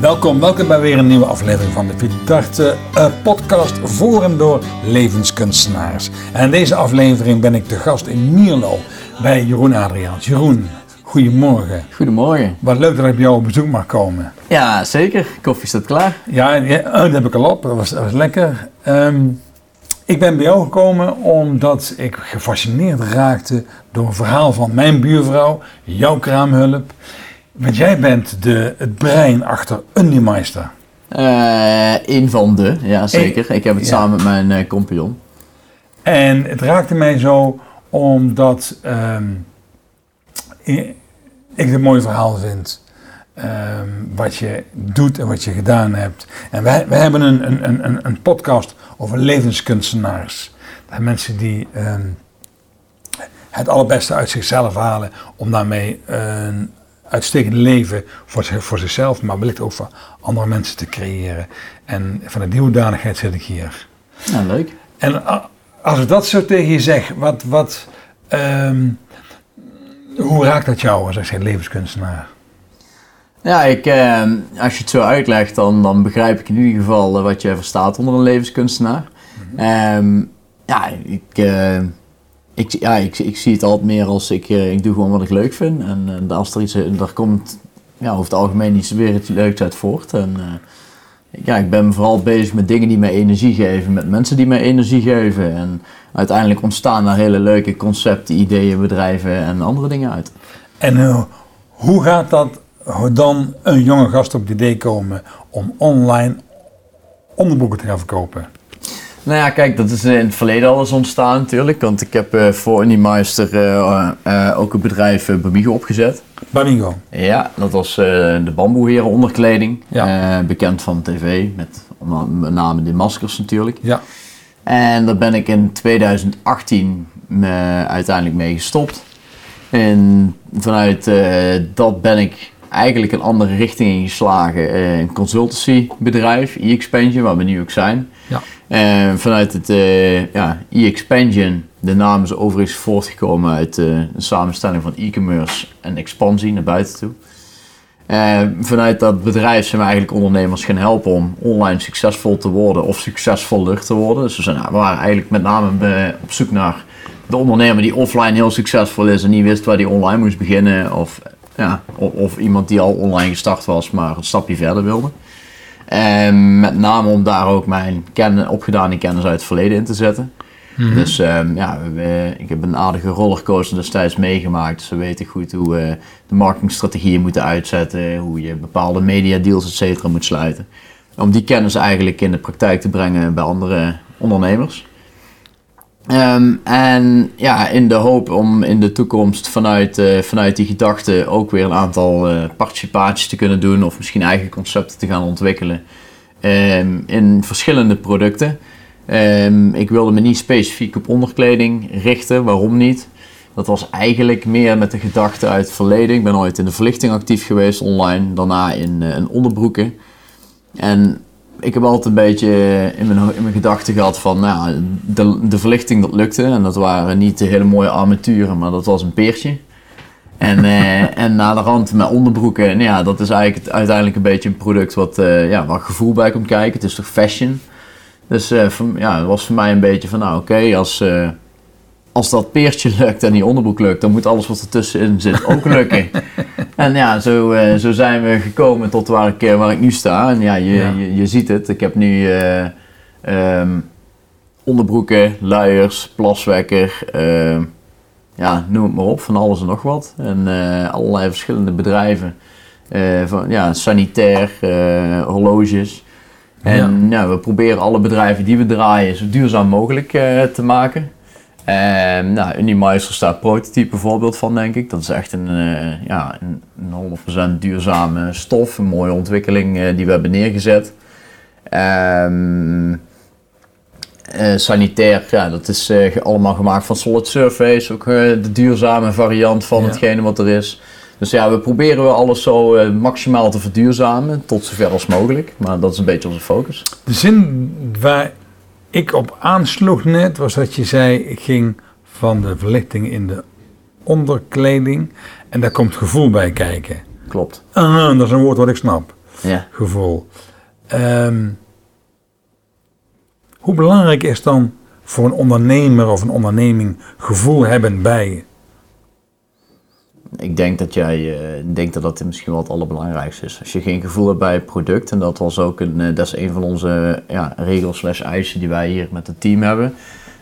Welkom, welkom bij weer een nieuwe aflevering van de Vidarte uh, podcast voor en door levenskunstenaars. En in deze aflevering ben ik te gast in Mierlo bij Jeroen Adriaans. Jeroen, goedemorgen. Goedemorgen. Wat leuk dat ik bij jou op bezoek mag komen. Ja, zeker. Koffie staat klaar. Ja, ja oh, dat heb ik al op. Dat was, dat was lekker. Um, ik ben bij jou gekomen omdat ik gefascineerd raakte door een verhaal van mijn buurvrouw, jouw kraamhulp. Want jij bent de, het brein achter Unimeister. Uh, een van de, ja zeker. ik heb het samen met mijn uh, compagnon. En het raakte mij zo omdat um, ik het een mooi verhaal vind. Um, wat je doet en wat je gedaan hebt. En wij, wij hebben een, een, een, een podcast over levenskunstenaars. Dat mensen die um, het allerbeste uit zichzelf halen om daarmee een uitstekend leven voor, voor zichzelf, maar wellicht ook voor andere mensen te creëren. En van de hoedanigheid zit ik hier. Ja, leuk. En als ik dat zo tegen je zeg, wat, wat, um, hoe raakt dat jou als zeg levenskunstenaar? Ja, ik, eh, als je het zo uitlegt, dan, dan begrijp ik in ieder geval uh, wat je verstaat onder een levenskunstenaar. Mm -hmm. ja, ik, uh, ik, ja ik, ik zie het altijd meer als ik, ik doe gewoon wat ik leuk vind. En als er iets, daar komt ja, over het algemeen iets weer iets leuks uit voort. En ja, ik ben vooral bezig met dingen die mij energie geven, met mensen die mij energie geven. En uiteindelijk ontstaan daar hele leuke concepten, ideeën, bedrijven en andere dingen uit. En hoe gaat dat dan een jonge gast op het idee komen om online onderboeken te gaan verkopen? Nou ja, kijk, dat is in het verleden al eens ontstaan natuurlijk. Want ik heb uh, voor Unimeister uh, uh, ook een bedrijf Bamigo opgezet. Bamigo? Ja, dat was de bamboeheren onderkleding. Ja. bekend van tv, met met name de maskers natuurlijk. Ja. En daar ben ik in 2018 uiteindelijk mee gestopt. En vanuit dat ben ik eigenlijk een andere richting ingeslagen. Uh, een consultancybedrijf, e-expansion, waar we nu ook zijn. Ja. Uh, vanuit het uh, ja, e-expansion, de naam is overigens voortgekomen uit een samenstelling van e-commerce en expansie naar buiten toe. vanuit dat bedrijf zijn we eigenlijk ondernemers gaan helpen om online succesvol te worden of succesvoller te worden. Dus we, zijn, we waren eigenlijk met name op zoek naar de ondernemer die offline heel succesvol is en niet wist waar die online moest beginnen. Of ja, of, of, iemand die al online gestart was, maar een stapje verder wilde. En met name om daar ook mijn ken, opgedane kennis uit het verleden in te zetten. Mhm. Dus um, ja, we, ik heb een aardige rollercoaster destijds meegemaakt. Dus we weten goed hoe we de marketingstrategieën moeten uitzetten, hoe je bepaalde media deals et cetera moet sluiten. Om die kennis eigenlijk in de praktijk te brengen bij andere ondernemers. Um, en ja, in de hoop om in de toekomst vanuit, uh, vanuit die gedachte ook weer een aantal uh, participaties te kunnen doen of misschien eigen concepten te gaan ontwikkelen um, in verschillende producten. Um, ik wilde me niet specifiek op onderkleding richten, waarom niet? Dat was eigenlijk meer met de gedachte uit het verleden. Ik ben ooit in de verlichting actief geweest online, daarna in, uh, onderbroeken. En ik heb altijd een beetje in mijn, in mijn gedachten gehad van, nou, de, verlichting dat lukte. En dat waren niet de hele mooie armaturen, maar dat was een peertje. En, eh, en na de rand met onderbroeken, nou ja, dat is eigenlijk uiteindelijk een beetje een product wat, uh, ja, waar gevoel bij komt kijken. Het is toch fashion. Dus uh, ja, het was voor mij een beetje van, nou oké, als, als dat peertje lukt en die onderbroek lukt, dan moet alles wat ertussenin zit ook lukken. en ja, zo, uh, zo zijn we gekomen tot waar ik, eh, waar ik nu sta. En ja, je, Je, je ziet het. Ik heb nu uh, um, onderbroeken, luiers, plaswekker, uh, ja, noem het maar op, van alles en nog wat. En allerlei verschillende bedrijven. van, ja, sanitair, horloges. En ja. we proberen alle bedrijven die we draaien zo duurzaam mogelijk te maken. Um, nou, Unimeister staat prototype voorbeeld van, denk ik. Dat is echt een, uh, ja, een 100% duurzame stof, een mooie ontwikkeling uh, die we hebben neergezet. Um, uh, sanitair, ja, dat is allemaal gemaakt van solid surface, ook de duurzame variant van ja. hetgene wat er is. Dus ja, we proberen we alles zo maximaal te verduurzamen, tot zover als mogelijk. Maar dat is een beetje onze focus. De zin waar ik op aansloeg net, was dat je zei, ik ging van de verlichting in de onderkleding en daar komt gevoel bij kijken. Klopt. Ah, dat is een woord wat ik snap. Ja. gevoel. Ehm, hoe belangrijk is dan voor een ondernemer of een onderneming gevoel hebben bij Ik denk dat jij eh, denkt dat dat misschien wel het allerbelangrijkste is. Als je geen gevoel hebt bij het product, en dat was ook een, eh, dat is een van onze ja, regels slash eisen die wij hier met het team hebben.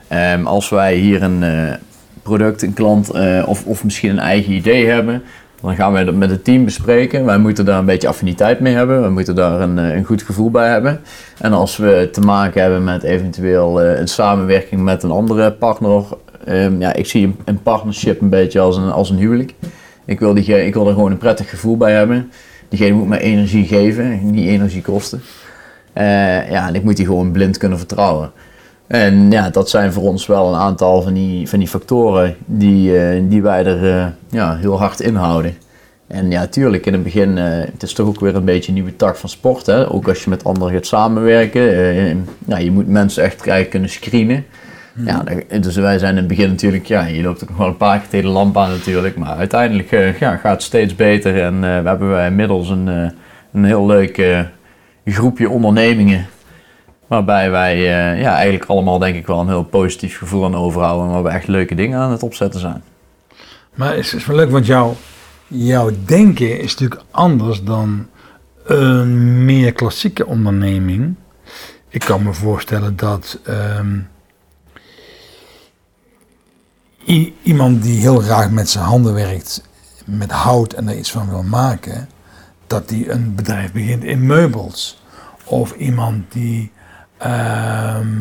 Ehm, als wij hier een eh, product, een klant of, of misschien een eigen idee hebben, dan gaan wij dat met het team bespreken. Wij moeten daar een beetje affiniteit mee hebben. We moeten daar een, een goed gevoel bij hebben. En als we te maken hebben met eventueel een samenwerking met een andere partner. ehm, ja, ik zie een partnership een beetje als een, als een huwelijk. Ik wil, die, ik wil er gewoon een prettig gevoel bij hebben. Diegene moet me energie geven, niet energie kosten. Eh, ja, en ik moet die gewoon blind kunnen vertrouwen. En ja, dat zijn voor ons wel een aantal van die, van die factoren die, eh, die wij er eh, ja, heel hard inhouden. En ja, tuurlijk, in het begin, het is toch ook weer een beetje een nieuwe tak van sport. Hè? Ook als je met anderen gaat samenwerken. ja, je moet mensen echt krijgen kunnen screenen. Ja, dan- dus wij zijn in het begin natuurlijk, ja, je loopt ook nog wel een paar keer tegen de lamp aan natuurlijk. Maar uiteindelijk eh, ja, gaat het steeds beter. En eh, we hebben wij inmiddels een, eh, een heel leuk groepje ondernemingen. Waarbij wij ja, eigenlijk allemaal denk ik wel een heel positief gevoel aan overhouden. En waar we echt leuke dingen aan het opzetten zijn. Maar het is, is wel leuk, want jouw, jouw denken is natuurlijk anders dan een meer klassieke onderneming. Ik kan me voorstellen dat ehm, iemand die heel graag met zijn handen werkt, met hout en er iets van wil maken, dat die een bedrijf begint in meubels. Of iemand die ehm,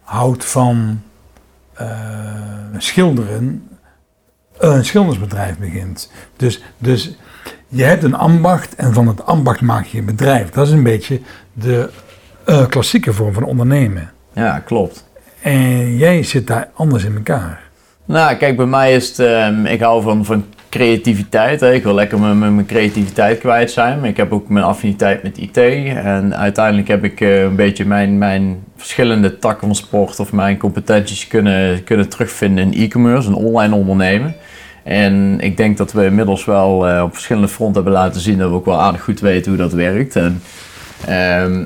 houdt van eh, schilderen een schildersbedrijf begint. Dus, dus je hebt een ambacht en van het ambacht maak je een bedrijf. Dat is een beetje de eh, klassieke vorm van ondernemen. Ja, klopt. En jij zit daar anders in elkaar. Nou, kijk, bij mij is het, ehm, ik hou van, van creativiteit. Hè. Ik wil lekker mijn, mijn, mijn creativiteit kwijt zijn. Ik heb ook mijn affiniteit met IT. En uiteindelijk heb ik eh, een beetje mijn, mijn verschillende takken van sport of mijn competenties kunnen, kunnen terugvinden in e-commerce, een online ondernemen. En ik denk dat we inmiddels wel eh, op verschillende fronten hebben laten zien dat we ook wel aardig goed weten hoe dat werkt. En, ehm,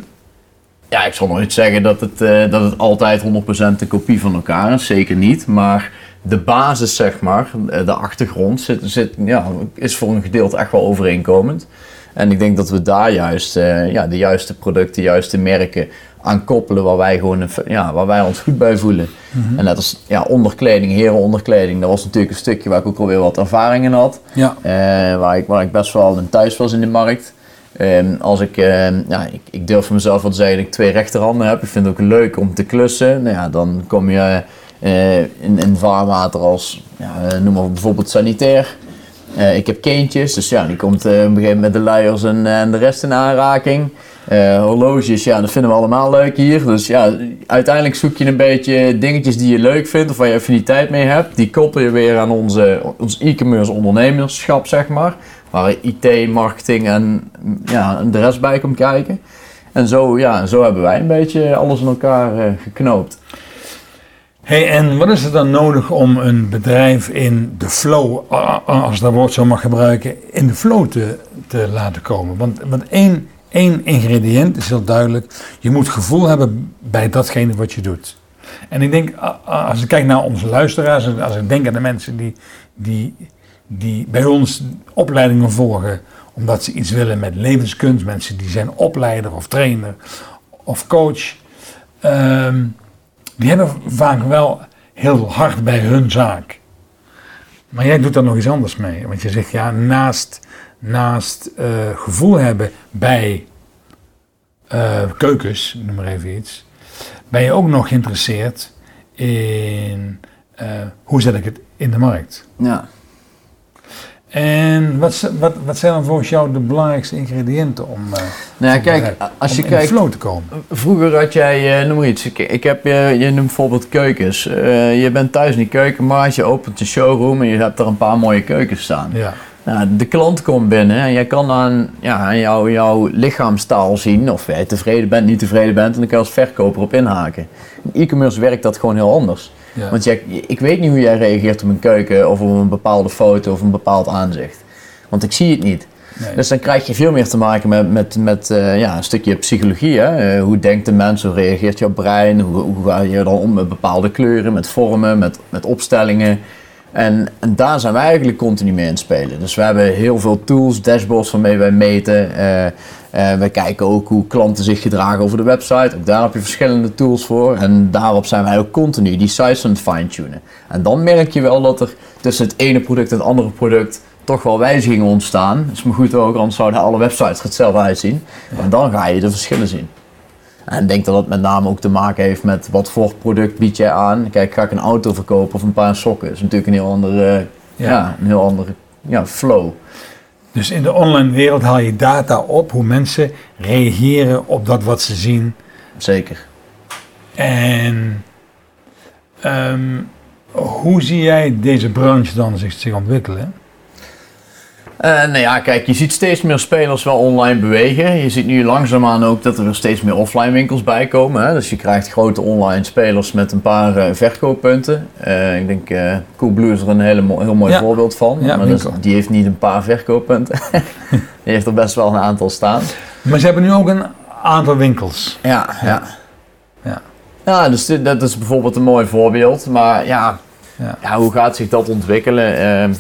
ja, ik zal nooit zeggen dat het, eh, dat het altijd 100% een kopie van elkaar is. Zeker niet. Maar de basis, zeg maar, eh, de achtergrond, zit, zit, ja, is voor een gedeelte echt wel overeenkomend. En ik denk dat we daar juist eh, ja, de juiste producten, de juiste merken aan koppelen waar wij, gewoon een, ja, waar wij ons goed bij voelen. En net als ja, onderkleding, herenonderkleding, dat was natuurlijk een stukje waar ik ook alweer wat ervaring in had. Ja. Waar, ik, waar ik best wel thuis was in de markt. Ehm, als ik, ehm, ja, ik, ik durf van mezelf wel te zeggen dat ik twee rechterhanden heb. Ik vind het ook leuk om te klussen. Nou ja, dan kom je eh, in, in vaarwater als, ja, eh, noem maar bijvoorbeeld sanitair. Eh, ik heb kindjes, dus ja, die komt eh, op een gegeven moment met de luiers en, en de rest in aanraking. Eh, horloges, ja, dat vinden we allemaal leuk hier. Dus ja, uiteindelijk zoek je een beetje dingetjes die je leuk vindt of waar je affiniteit mee hebt. Die koppel je weer aan onze, ons e-commerce ondernemerschap, zeg maar. Waar IT, marketing en ja, de rest bij komt kijken. En zo, ja, zo hebben wij een beetje alles in elkaar eh, geknoopt. Hey, en wat is er dan nodig om een bedrijf in de flow, als dat woord zo mag gebruiken, in de flow te, te laten komen? Want, want één, één ingrediënt is heel duidelijk. Je moet gevoel hebben bij datgene wat je doet. En ik denk, als ik kijk naar onze luisteraars, als ik denk aan de mensen die, die, die bij ons opleidingen volgen, omdat ze iets willen met levenskunst, mensen die zijn opleider of trainer of coach. ehm, die hebben vaak wel heel hard bij hun zaak. Maar jij doet daar nog iets anders mee. Want je zegt, ja, naast, naast eh, gevoel hebben bij eh, keukens, noem maar even iets, ben je ook nog geïnteresseerd in eh, hoe zet ik het in de markt. Ja. En wat, wat, wat zijn dan volgens jou de belangrijkste ingrediënten om, eh, Nou kijk, bedrijf- als om je kijkt, flow te komen? Vroeger had jij, eh, noem maar iets, ik, ik heb, je, je noemt bijvoorbeeld keukens. Eh, je bent thuis in die keukenmarkt, je opent de showroom en je hebt er een paar mooie keukens staan. Ja. Nou, de klant komt binnen en jij kan aan, ja, aan jou, jouw lichaamstaal zien of jij tevreden bent, niet tevreden bent en dan kan je als verkoper op inhaken. In e-commerce werkt dat gewoon heel anders. Ja. Want jij, ik weet niet hoe jij reageert op een keuken of op een bepaalde foto of een bepaald aanzicht. Want ik zie het niet. Nee. Dus dan krijg je veel meer te maken met, met, met eh, ja, een stukje psychologie. Hè? Eh, hoe denkt de mens, hoe reageert jouw brein, hoe, hoe ga je dan om met bepaalde kleuren, met vormen, met, met opstellingen. En, en daar zijn wij eigenlijk continu mee aan het spelen. Dus we hebben heel veel tools, dashboards waarmee wij meten. Eh, eh, we kijken ook hoe klanten zich gedragen over de website. Ook daar heb je verschillende tools voor. En daarop zijn wij ook continu die sites aan het fine-tunen. En dan merk je wel dat er tussen het ene product en het andere product toch wel wijzigingen ontstaan. Dat is maar goed ook, anders zouden alle websites er hetzelfde uitzien. Maar dan ga je de verschillen zien. En ik denk dat het met name ook te maken heeft met wat voor product bied jij aan. Kijk, ga ik een auto verkopen of een paar sokken? Dat is natuurlijk een heel andere, ja. Ja. een heel andere ja, flow. Dus in de online wereld haal je data op hoe mensen reageren op dat wat ze zien. Zeker. En ehm, hoe zie jij deze branche dan zich, zich ontwikkelen? Eh, nou ja, kijk, je ziet steeds meer spelers wel online bewegen. Je ziet nu langzaamaan ook dat er weer steeds meer offline winkels bij komen. Hè? Dus je krijgt grote online spelers met een paar eh, verkooppunten. Eh, ik denk uh, Coolblue is er een hele mo- heel mooi Ja. voorbeeld van. Ja, maar winkel. die heeft niet een paar verkooppunten. die heeft er best wel een aantal staan. Maar ze hebben nu ook een aantal winkels. Ja, ja. Ja. Ja, dus dit, dat is bijvoorbeeld een mooi voorbeeld. Maar ja, Ja. ja hoe gaat zich dat ontwikkelen? Ehm,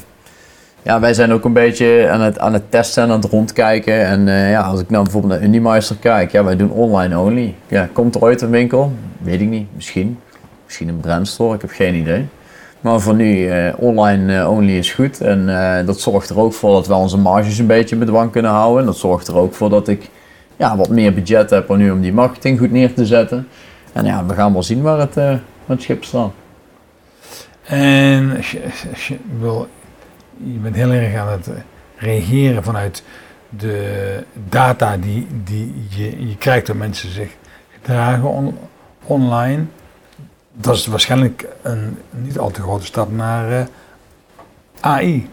ja, wij zijn ook een beetje aan het, aan het testen en aan het rondkijken. En eh, ja, als ik nou bijvoorbeeld naar Unimeister kijk, ja, wij doen online only. Ja, komt er ooit een winkel? Weet ik niet, misschien. Misschien een brandstore, ik heb geen idee. Maar voor nu, eh, online eh, only is goed. En dat zorgt er ook voor dat we onze marges een beetje in bedwang kunnen houden. En dat zorgt er ook voor dat ik ja, wat meer budget heb om nu om die marketing goed neer te zetten. En ja, we gaan wel zien waar het, het schip staat. En je, wil, je bent heel erg aan het eh, reageren vanuit de data die, die je, je krijgt door mensen zich gedragen on- online. Dat is waarschijnlijk een niet al te grote stap naar eh, AI.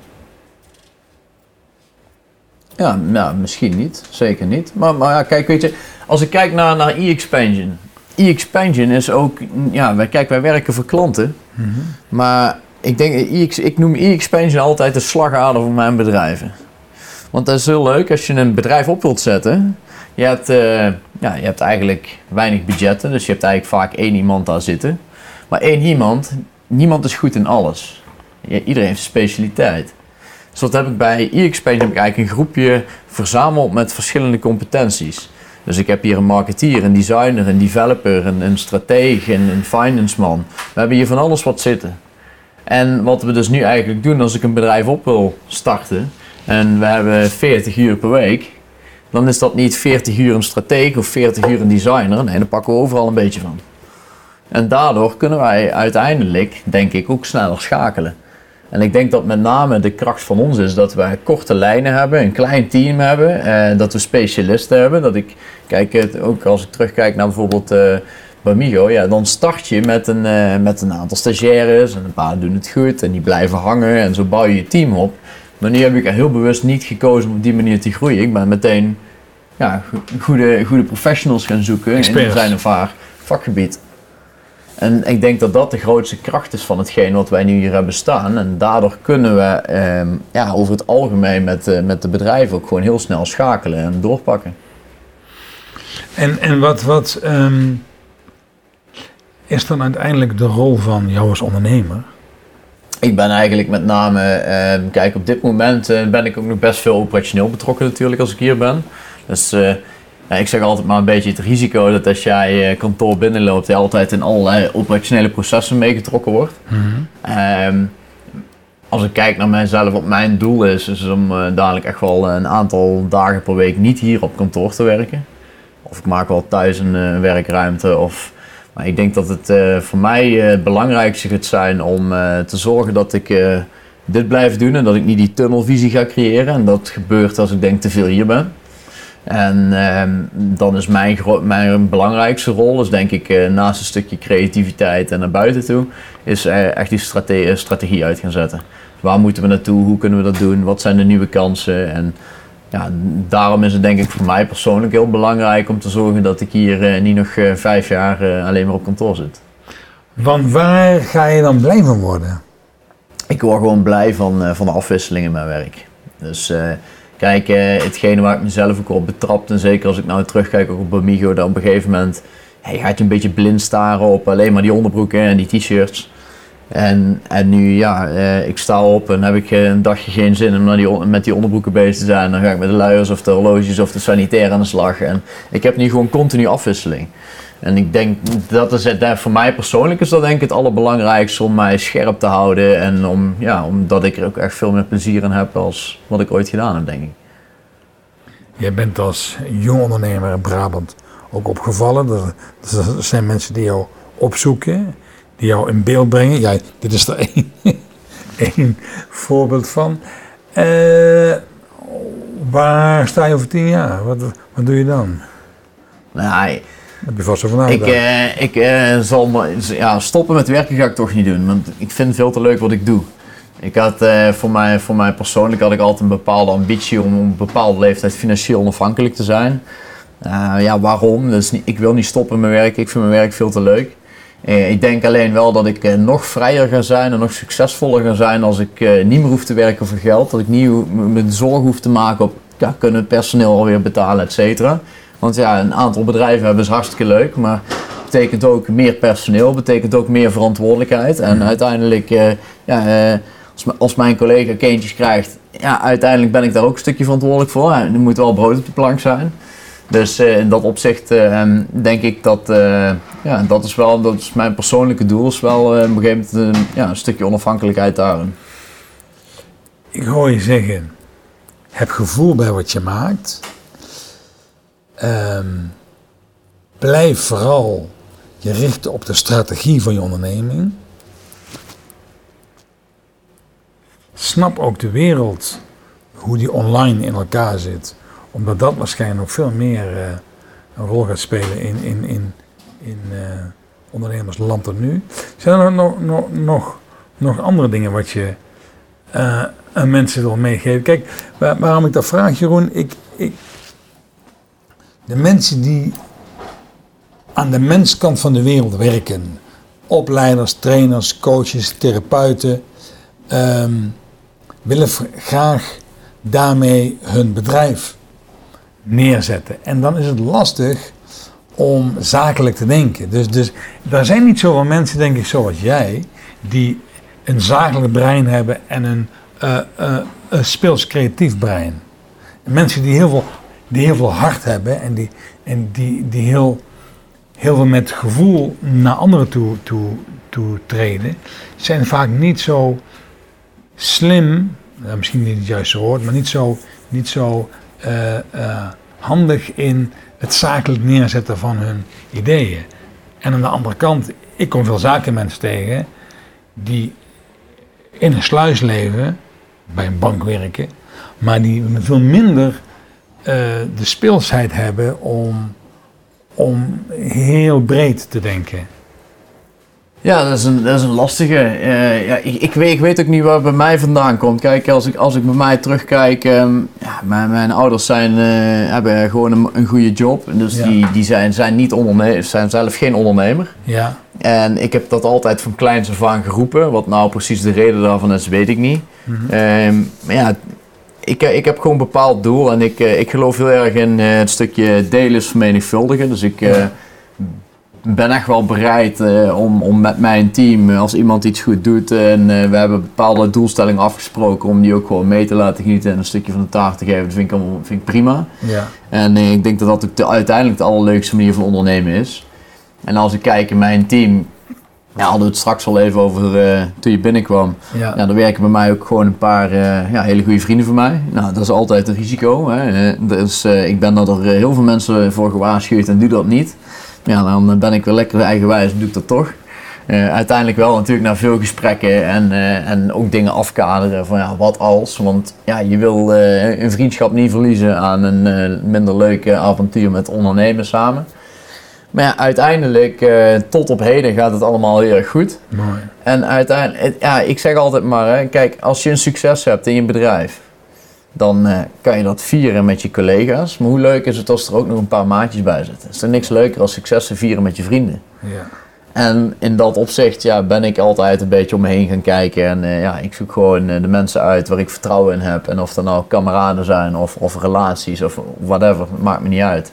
Ja, nou, misschien niet. Zeker niet. Maar, maar ja, kijk, weet je, als ik kijk naar, naar e-expansion. E-expansion is ook, ja, wij, kijk, wij werken voor klanten. Maar ik denk, ik noem e-expansion altijd de slagader van mijn bedrijven. Want dat is heel leuk als je een bedrijf op wilt zetten. Je hebt, eh, ja, je hebt eigenlijk weinig budgetten, dus je hebt eigenlijk vaak één iemand daar zitten. Maar één iemand, niemand is goed in alles. Iedereen heeft specialiteit. Dus wat heb ik bij e-expansion? Heb ik eigenlijk een groepje verzameld met verschillende competenties. Dus ik heb hier een marketeer, een designer, een developer, een, een stratege, een, een finance man. We hebben hier van alles wat zitten. En wat we dus nu eigenlijk doen als ik een bedrijf op wil starten en we hebben 40 uur per week, dan is dat niet 40 uur een stratege of 40 uur een designer. Nee, daar pakken we overal een beetje van. En daardoor kunnen wij uiteindelijk, denk ik, ook sneller schakelen. En ik denk dat met name de kracht van ons is dat wij korte lijnen hebben, een klein team hebben, eh, dat we specialisten hebben. Dat ik, kijk, ook als ik terugkijk naar bijvoorbeeld eh Bamigo, ja, dan start je met een, eh, met een aantal stagiaires en een paar doen het goed en die blijven hangen en zo bouw je je team op. Maar nu heb ik er heel bewust niet gekozen om op die manier te groeien. Ik ben meteen ja, go- goede, goede professionals gaan zoeken Experts. in zijn of haar vakgebied. En ik denk dat dat de grootste kracht is van hetgeen wat wij nu hier hebben staan. En daardoor kunnen we ehm, ja, over het algemeen met, eh, met de bedrijven ook gewoon heel snel schakelen en doorpakken. En, en wat, wat ehm, is dan uiteindelijk de rol van jou als ondernemer? Ik ben eigenlijk met name, ehm, kijk op dit moment eh, ben ik ook nog best veel operationeel betrokken natuurlijk als ik hier ben. Dus eh, ja, ik zeg altijd maar een beetje het risico dat als jij eh, kantoor binnenloopt, je altijd in allerlei operationele processen meegetrokken wordt. Ehm, als ik kijk naar mijzelf, wat mijn doel is, is om dadelijk echt wel een aantal dagen per week niet hier op kantoor te werken. Of ik maak wel thuis een werkruimte. Of, maar ik denk dat het eh, voor mij eh, het belangrijkste gaat zijn om eh, te zorgen dat ik dit blijf doen en dat ik niet die tunnelvisie ga creëren. En dat gebeurt als ik denk te veel hier ben. En ehm, dan is mijn, mijn belangrijkste rol, is denk ik naast een stukje creativiteit en naar buiten toe, is echt die strate- strategie uit gaan zetten. Waar moeten we naartoe? Hoe kunnen we dat doen? Wat zijn de nieuwe kansen? En ja, daarom is het denk ik voor mij persoonlijk heel belangrijk om te zorgen dat ik hier eh, niet nog eh, vijf jaar eh, alleen maar op kantoor zit. Want waar ga je dan blij van worden? Ik word gewoon blij van, van de afwisseling in mijn werk. Dus uh, kijk, uh, hetgene waar ik mezelf ook op betrapt, en zeker als ik nou terugkijk ook op Bamigo, dan op een gegeven moment hey, gaat je een beetje blind staren op alleen maar die onderbroeken en die t-shirts. En, en nu, ja, uh, ik sta op en heb ik een dagje geen zin om die, met die onderbroeken bezig te zijn. Dan ga ik met de luiers of de horloges of de sanitair aan de slag. En ik heb nu gewoon continu afwisseling. En ik denk, dat is het, voor mij persoonlijk is dat denk ik het allerbelangrijkste om mij scherp te houden. En om, ja, omdat ik er ook echt veel meer plezier in heb als wat ik ooit gedaan heb, denk ik. Jij bent als jong ondernemer in Brabant ook opgevallen. Er, er zijn mensen die jou opzoeken, die jou in beeld brengen. Ja, dit is er één, één voorbeeld van. Uh, waar sta je over tien jaar? Wat, wat doe je dan? Nou, heb je vast zo Ik, uh, ik uh, zal ja, stoppen met werken ga ik toch niet doen, want ik vind het veel te leuk wat ik doe. Ik had, uh, voor, mij, voor mij persoonlijk had ik altijd een bepaalde ambitie om op een bepaalde leeftijd financieel onafhankelijk te zijn. ja, waarom? Dus niet, ik wil niet stoppen met mijn werk, ik vind mijn werk veel te leuk. Ik denk alleen wel dat ik nog vrijer ga zijn en nog succesvoller ga zijn als ik niet meer hoef te werken voor geld. Dat ik niet me zorgen hoef te maken op, ja, kunnen het personeel alweer betalen, et cetera. Want ja, een aantal bedrijven hebben is hartstikke leuk, maar betekent ook meer personeel, betekent ook meer verantwoordelijkheid. En mhm. uiteindelijk, ja, als, als, mijn collega kindjes krijgt, ja, uiteindelijk ben ik daar ook een stukje verantwoordelijk voor. En er moet wel brood op de plank zijn. Dus uh, in dat opzicht denk ik dat, ja, dat is wel, dat is mijn persoonlijke doel, is wel op een gegeven moment ja, een stukje onafhankelijkheid daarin. Ik hoor je zeggen, heb gevoel bij wat je maakt Um, blijf vooral je richten op de strategie van je onderneming. Snap ook de wereld, hoe die online in elkaar zit. Omdat dat waarschijnlijk nog veel meer uh, een rol gaat spelen in, in, in, in uh, ondernemersland dan nu. Zijn er nog, nog, nog, andere dingen wat je uh, aan mensen wil meegeven? Kijk, waar, waarom ik dat vraag, Jeroen, ik, ik, de mensen die aan de menskant van de wereld werken, opleiders, trainers, coaches, therapeuten, ehm, willen graag daarmee hun bedrijf neerzetten. En dan is het lastig om zakelijk te denken. Dus, dus er zijn niet zoveel mensen, denk ik, zoals jij, die een zakelijk brein hebben en een, uh, speels creatief brein. Mensen die heel veel die heel veel hart hebben en die, en die, die heel, heel veel met gevoel naar anderen toe, toe, toe treden, zijn vaak niet zo slim, misschien niet het juiste woord, maar niet zo, niet zo handig in het zakelijk neerzetten van hun ideeën. En aan de andere kant, ik kom veel zakenmensen tegen die in een sluis leven, bij een bank werken, maar die veel minder uh, de speelsheid hebben om, om heel breed te denken. Ja, dat is een, dat is een lastige. Uh, ja, ik, ik, weet, ik weet ook niet waar bij mij vandaan komt. Kijk, als ik, als ik bij mij terugkijk, um, ja, mijn, mijn ouders zijn, uh, hebben gewoon een, een goede job. Dus ja. die, die zijn, zijn, niet ondernemer, zijn zelf geen ondernemer. Ja. En ik heb dat altijd van kleins af aan geroepen. Wat nou precies de reden daarvan is, weet ik niet. Mm -hmm. um, maar ja, ik, eh, ik heb gewoon een bepaald doel en ik, eh, ik geloof heel erg in het stukje delen is vermenigvuldigen. Dus ik ben echt wel bereid uh, om, om met mijn team, als iemand iets goed doet en we hebben bepaalde doelstellingen afgesproken, om die ook gewoon mee te laten genieten en een stukje van de taart te geven. Dat vind ik, vind ik prima. Ja. En ik denk dat dat ook de, uiteindelijk de allerleukste manier van ondernemen is. En als ik kijk in mijn team, ja, hadden we het straks al even over toen je binnenkwam. Ja. ja. dan werken bij mij ook gewoon een paar ja, hele goede vrienden van mij. Nou, dat is altijd een risico. Hè. Dus ik ben dat er heel veel mensen voor gewaarschuwd en doe dat niet. Ja, dan ben ik weer lekker eigenwijs en doe ik dat toch. uiteindelijk wel natuurlijk na veel gesprekken en, en ook dingen afkaderen van ja, wat als. Want ja, je wil een vriendschap niet verliezen aan een minder leuke avontuur met ondernemen samen. Maar ja, uiteindelijk, tot op heden gaat het allemaal heel erg goed. Mooi. En uiteindelijk, ja, ik zeg altijd maar, hè, kijk, als je een succes hebt in je bedrijf, dan uh, kan je dat vieren met je collega's. Maar hoe leuk is het als er ook nog een paar maatjes bij zitten? Is er niks leuker als succes te vieren met je vrienden? Ja. En in dat opzicht ja, ben ik altijd een beetje om me heen gaan kijken. En eh, ja, ik zoek gewoon eh, de mensen uit waar ik vertrouwen in heb. En of dat nou kameraden zijn of, of relaties of whatever, maakt me niet uit.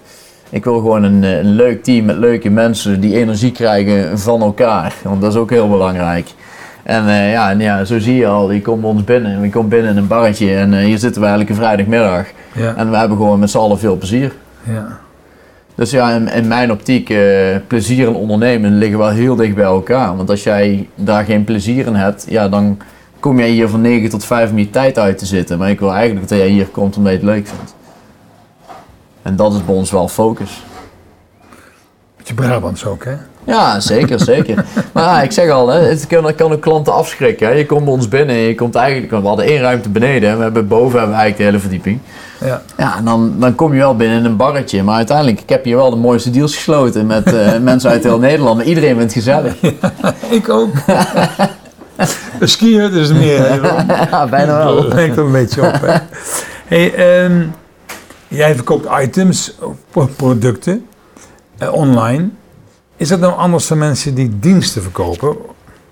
Ik wil gewoon een, een leuk team met leuke mensen die energie krijgen van elkaar. Want dat is ook heel belangrijk. En, ja, en ja, zo zie je al, je komt bij ons binnen. We komen binnen in een barretje en hier zitten we eigenlijk een vrijdagmiddag. Ja. En we hebben gewoon met z'n allen veel plezier. Ja. Dus ja, in, in mijn optiek, uh, plezier en ondernemen liggen wel heel dicht bij elkaar. Want als jij daar geen plezier in hebt, ja, dan kom jij hier van 9 tot 5 om je tijd uit te zitten. Maar ik wil eigenlijk dat jij hier komt omdat je het leuk vindt. En dat is bij ons wel focus. Beetje Brabants ook, hè? Ja, zeker, zeker. Maar ja, ik zeg al, hè, het kan, kan ook klanten afschrikken. Hè. Je komt bij ons binnen, je komt eigenlijk, we hadden één ruimte beneden en we hebben boven hebben we eigenlijk de hele verdieping. Ja, ja en dan, dan kom je wel binnen in een barretje. Maar uiteindelijk, ik heb hier wel de mooiste deals gesloten met uh, mensen uit heel Nederland. Maar iedereen vindt het gezellig. Ja, ik ook. de skiën is meer. Ja, bijna wel. Dat lijkt er een beetje op. Hè. Hey, um, jij verkoopt items, producten, uh, online. Is dat nou anders dan mensen die diensten verkopen?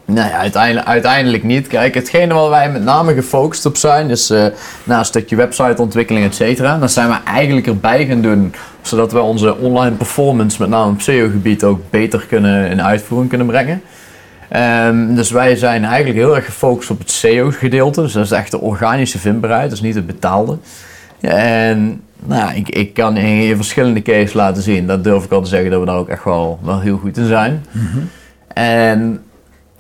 Nee, uiteindelijk, uiteindelijk niet. Kijk, hetgene waar wij met name gefocust op zijn, is uh, na een stukje websiteontwikkeling, et cetera. Dat zijn we eigenlijk erbij gaan doen, zodat we onze online performance, met name op SEO-gebied, ook beter kunnen in uitvoering kunnen brengen. Um, dus wij zijn eigenlijk heel erg gefocust op het SEO-gedeelte. Dus dat is echt de organische vindbaarheid, dus niet het betaalde. En nou, ik, ik kan in verschillende cases laten zien. Dat durf ik al te zeggen dat we daar ook echt wel, wel heel goed in zijn. Mm En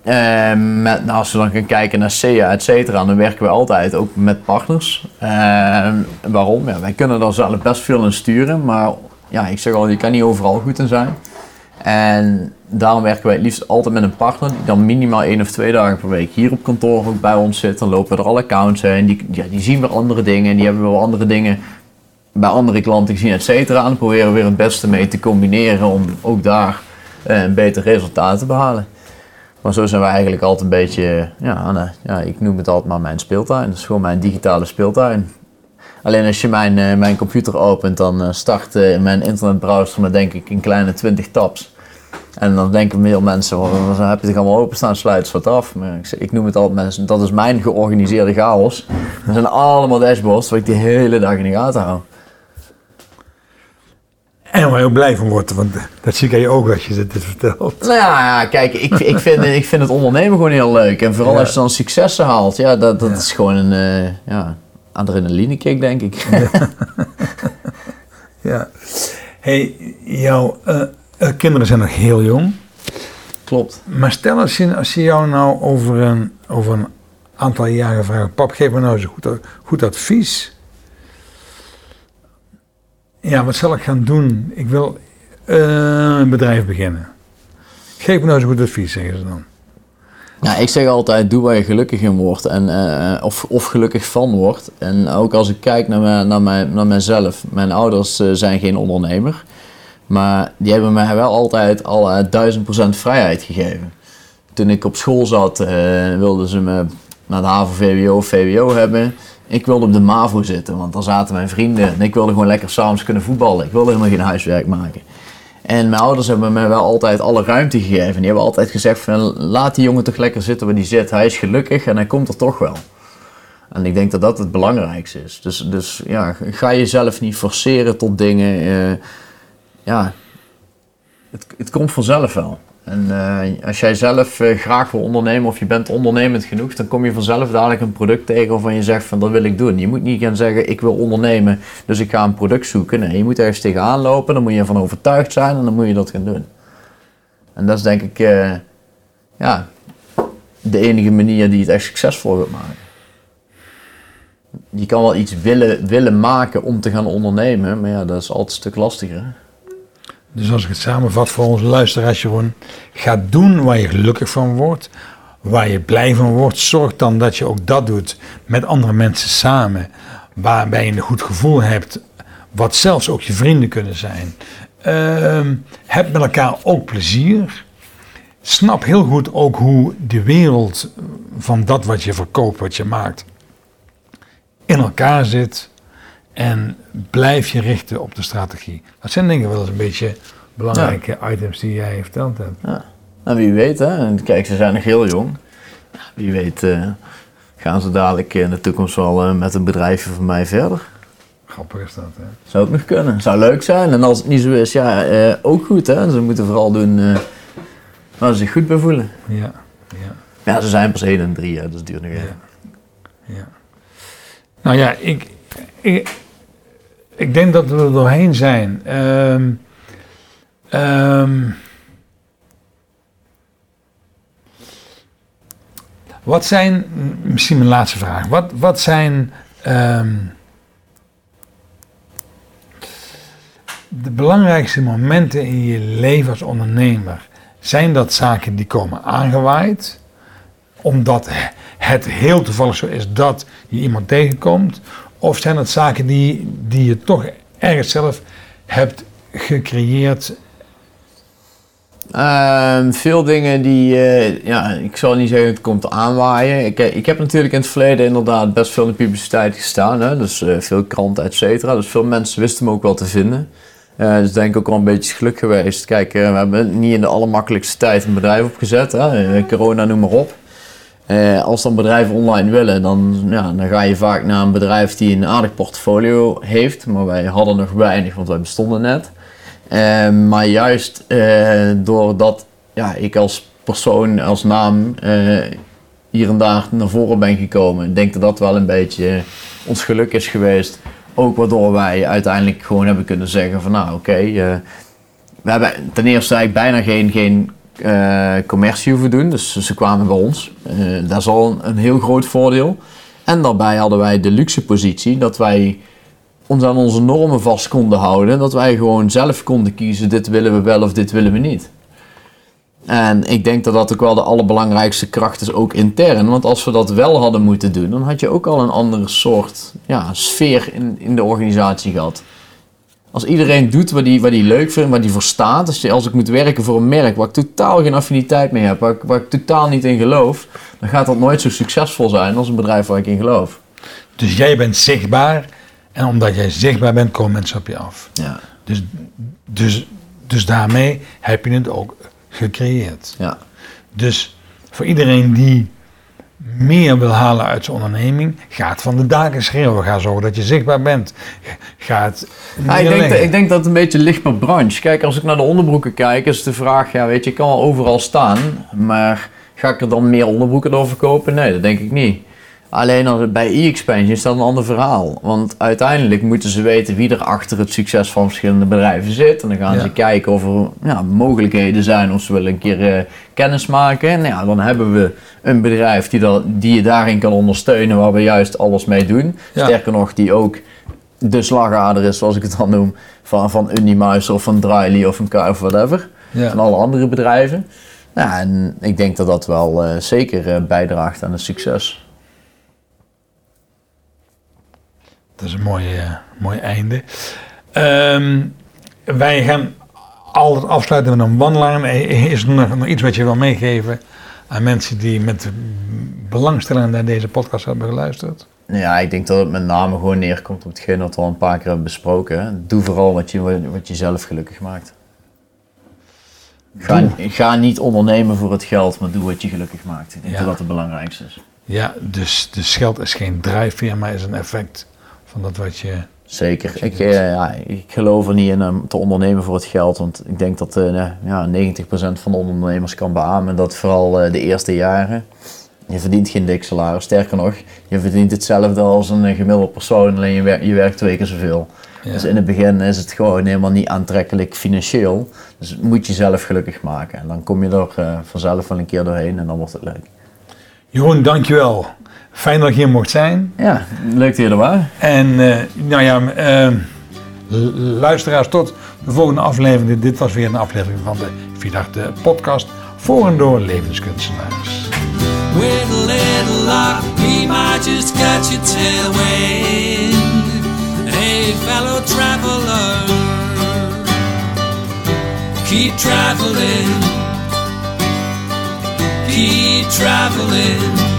uh, met, nou, als we dan gaan kijken naar SEA, et cetera, dan werken we altijd ook met partners. Uh, waarom? Ja, wij kunnen daar zelf best veel in sturen, maar ja, ik zeg al, je kan niet overal goed in zijn. En daarom werken wij het liefst altijd met een partner die dan minimaal één of twee dagen per week hier op kantoor ook bij ons zit. Dan lopen we er alle accounts heen, die, ja, die zien weer andere dingen, die hebben wel andere dingen bij andere klanten gezien, et cetera. En proberen we weer het beste mee te combineren om ook daar uh, een beter resultaat te behalen. Maar zo zijn we eigenlijk altijd een beetje, ja, ja, ik noem het altijd maar mijn speeltuin. Dat is gewoon mijn digitale speeltuin. Alleen als je mijn, uh, mijn computer opent, dan uh, start mijn internetbrowser met denk ik een kleine 20 tabs. En dan denken veel mensen, wat, heb je het allemaal openstaan, sluit het wat af. Maar ik, ik, noem het altijd, mensen, dat is mijn georganiseerde chaos. Dat zijn allemaal dashboards waar ik de hele dag in de gaten hou. En waar je ook blij van wordt, want dat zie ik aan je ogen als je dit vertelt. Nou ja, kijk, ik, ik, vind, ik vind het ondernemen gewoon heel leuk. En vooral als je dan successen haalt, ja, dat, dat is gewoon een uh, ja, adrenaline kick, denk ik. Ja. Hey, jouw uh, kinderen zijn nog heel jong. Klopt. Maar stel als je, als je jou nou over een, over een aantal jaren vraagt, pap, geef me nou eens een goed, goed advies ja, wat zal ik gaan doen? Ik wil uh, een bedrijf beginnen. Geef me nou eens een goed advies, zeggen ze dan. Ja, ik zeg altijd, doe waar je gelukkig in wordt. En, uh, of, of gelukkig van wordt. En ook als ik kijk naar, me, naar, mij, naar mijzelf. Mijn ouders uh, zijn geen ondernemer. Maar die hebben mij wel altijd al duizend procent vrijheid gegeven. Toen ik op school zat, wilden ze me naar de HAVO, VWO, VWO hebben. Ik wilde op de MAVO zitten, want dan zaten mijn vrienden en ik wilde gewoon lekker s'avonds kunnen voetballen. Ik wilde helemaal geen huiswerk maken. En mijn ouders hebben me wel altijd alle ruimte gegeven. Die hebben altijd gezegd van laat die jongen toch lekker zitten waar die zit. Hij is gelukkig en hij komt er toch wel. En ik denk dat dat het belangrijkste is. Dus, dus ja, ga jezelf niet forceren tot dingen. Uh, ja, het, het komt vanzelf wel. En uh, als jij zelf uh, graag wil ondernemen of je bent ondernemend genoeg, dan kom je vanzelf dadelijk een product tegen waarvan je zegt van dat wil ik doen. Je moet niet gaan zeggen ik wil ondernemen, dus ik ga een product zoeken. Nee, je moet ergens tegenaan lopen, dan moet je ervan overtuigd zijn en dan moet je dat gaan doen. En dat is denk ik uh, ja, de enige manier die het echt succesvol gaat maken. Je kan wel iets willen, willen maken om te gaan ondernemen, maar ja, dat is altijd een stuk lastiger. Dus als ik het samenvat voor onze luisteraars, Jeroen, ga doen waar je gelukkig van wordt, waar je blij van wordt. Zorg dan dat je ook dat doet met andere mensen samen, waarbij je een goed gevoel hebt, wat zelfs ook je vrienden kunnen zijn. Uh, heb met elkaar ook plezier. Snap heel goed ook hoe de wereld van dat wat je verkoopt, wat je maakt, in elkaar zit. En blijf je richten op de strategie. Dat zijn dingen wel eens een beetje belangrijke items die jij verteld hebt. Ja. En wie weet, hè. En kijk, ze zijn nog heel jong. Wie weet eh, gaan ze dadelijk in de toekomst wel eh, met een bedrijfje van mij verder. Grappig is dat, hè? Zou ook nog kunnen. Zou leuk zijn. En als het niet zo is, ja, eh, ook goed, hè. Ze moeten vooral doen waar ze zich goed bij voelen. Ja, ja, Ja, ze zijn pas 1 en 3, hè. Dus het duurt nog even. ja. ja. Nou ja, ik, ik, ik denk dat we er doorheen zijn. Ehm, ehm, wat zijn, misschien mijn laatste vraag, wat, wat zijn ehm, de belangrijkste momenten in je leven als ondernemer? Zijn dat zaken die komen aangewaaid? Omdat het heel toevallig zo is dat je iemand tegenkomt? Of zijn dat zaken die, die je toch ergens zelf hebt gecreëerd? Ehm, veel dingen die, eh, ja, ik zal niet zeggen het komt aanwaaien. Ik, eh, ik heb natuurlijk in het verleden inderdaad best veel in de publiciteit gestaan. Hè? Dus eh, veel kranten, et cetera. Dus veel mensen wisten me ook wel te vinden. Eh, dus denk ik ook wel een beetje geluk geweest. Kijk, we hebben niet in de allermakkelijkste tijd een bedrijf opgezet. Hè? Corona, noem maar op. Eh, als dan bedrijven online willen, dan, ja, dan ga je vaak naar een bedrijf die een aardig portfolio heeft. Maar wij hadden nog weinig, want wij bestonden net. Eh, maar juist eh, doordat ja, ik als persoon, als naam hier en daar naar voren ben gekomen, denk dat dat wel een beetje ons geluk is geweest. Ook waardoor wij uiteindelijk gewoon hebben kunnen zeggen van nou oké, we hebben ten eerste eigenlijk bijna geen, geen eh, commercie hoeven doen. Dus ze kwamen bij ons. Eh, dat is al een, een heel groot voordeel. En daarbij hadden wij de luxe positie dat wij ons aan onze normen vast konden houden. Dat wij gewoon zelf konden kiezen, dit willen we wel of dit willen we niet. En ik denk dat dat ook wel de allerbelangrijkste kracht is, ook intern. Want als we dat wel hadden moeten doen, dan had je ook al een andere soort ja, sfeer in, in de organisatie gehad. Als iedereen doet wat hij wat die leuk vindt, wat hij verstaat. Als, je, als ik moet werken voor een merk waar ik totaal geen affiniteit mee heb, waar ik, waar ik totaal niet in geloof, dan gaat dat nooit zo succesvol zijn als een bedrijf waar ik in geloof. Dus jij bent zichtbaar en omdat jij zichtbaar bent, komen mensen op je af. Ja, Dus, dus, dus daarmee heb je het ook gecreëerd. ja. Dus voor iedereen die meer wil halen uit zijn onderneming, gaat van de daken schreeuwen. Ga zorgen dat je zichtbaar bent. Ga het Ja, ik, denk, dat- ik denk dat het een beetje ligt per branche. Kijk, als ik naar de onderbroeken kijk, is de vraag, ja, weet je, ik kan wel overal staan, maar ga ik er dan meer onderbroeken door verkopen? Nee, dat denk ik niet. Alleen als, bij e-expansion is dat een ander verhaal. Want uiteindelijk moeten ze weten wie er achter het succes van verschillende bedrijven zit. En dan gaan Ja. ze kijken of er ja, mogelijkheden zijn of ze willen een keer eh, kennis maken. En ja, dan hebben we een bedrijf die, dat, die je daarin kan ondersteunen, waar we juist alles mee doen. Ja. Sterker nog, die ook de slagader is, zoals ik het dan noem, van, van Unimuis of van Dryly of van K of whatever. Van alle andere bedrijven. Ja, en ik denk dat dat wel eh, zeker eh, bijdraagt aan het succes. Dat is een mooi, eh, mooi einde. Ehm, wij gaan altijd afsluiten met een one-line. Eh, Is er nog, nog iets wat je wil meegeven aan mensen die met belangstelling naar deze podcast hebben geluisterd? Ja, ik denk dat het met name gewoon neerkomt op hetgeen wat we al een paar keer hebben besproken. Doe vooral wat je, wat je zelf gelukkig maakt. Ga, ga niet ondernemen voor het geld, maar doe wat je gelukkig maakt. Ik denk Ja. dat dat het belangrijkste is. Ja, dus, dus geld is geen drijfveer, maar is een effect van dat wat je... Zeker. je Ik, eh, ja, ik geloof er niet in om te ondernemen voor het geld. Want ik denk dat eh, ja, 90% van de ondernemers kan beamen dat vooral eh, de eerste jaren. Je verdient geen dik salaris. Sterker nog, je verdient hetzelfde als een gemiddelde persoon, alleen je, wer- je werkt twee keer zoveel. Ja. Dus in het begin is het gewoon helemaal niet aantrekkelijk financieel. Dus moet je zelf gelukkig maken. En dan kom je er vanzelf wel een keer doorheen en dan wordt het leuk. Jeroen, dankjewel. Fijn dat ik hier mocht zijn. Ja, leuk dat je er was. En eh, nou ja, l- luisteraars, tot de volgende aflevering. Dit was weer een aflevering van de Vierdachte podcast voor en door levenskunstenaars. With a little luck, we might just catch a tailwind. Hey, fellow traveler, keep traveling, keep traveling.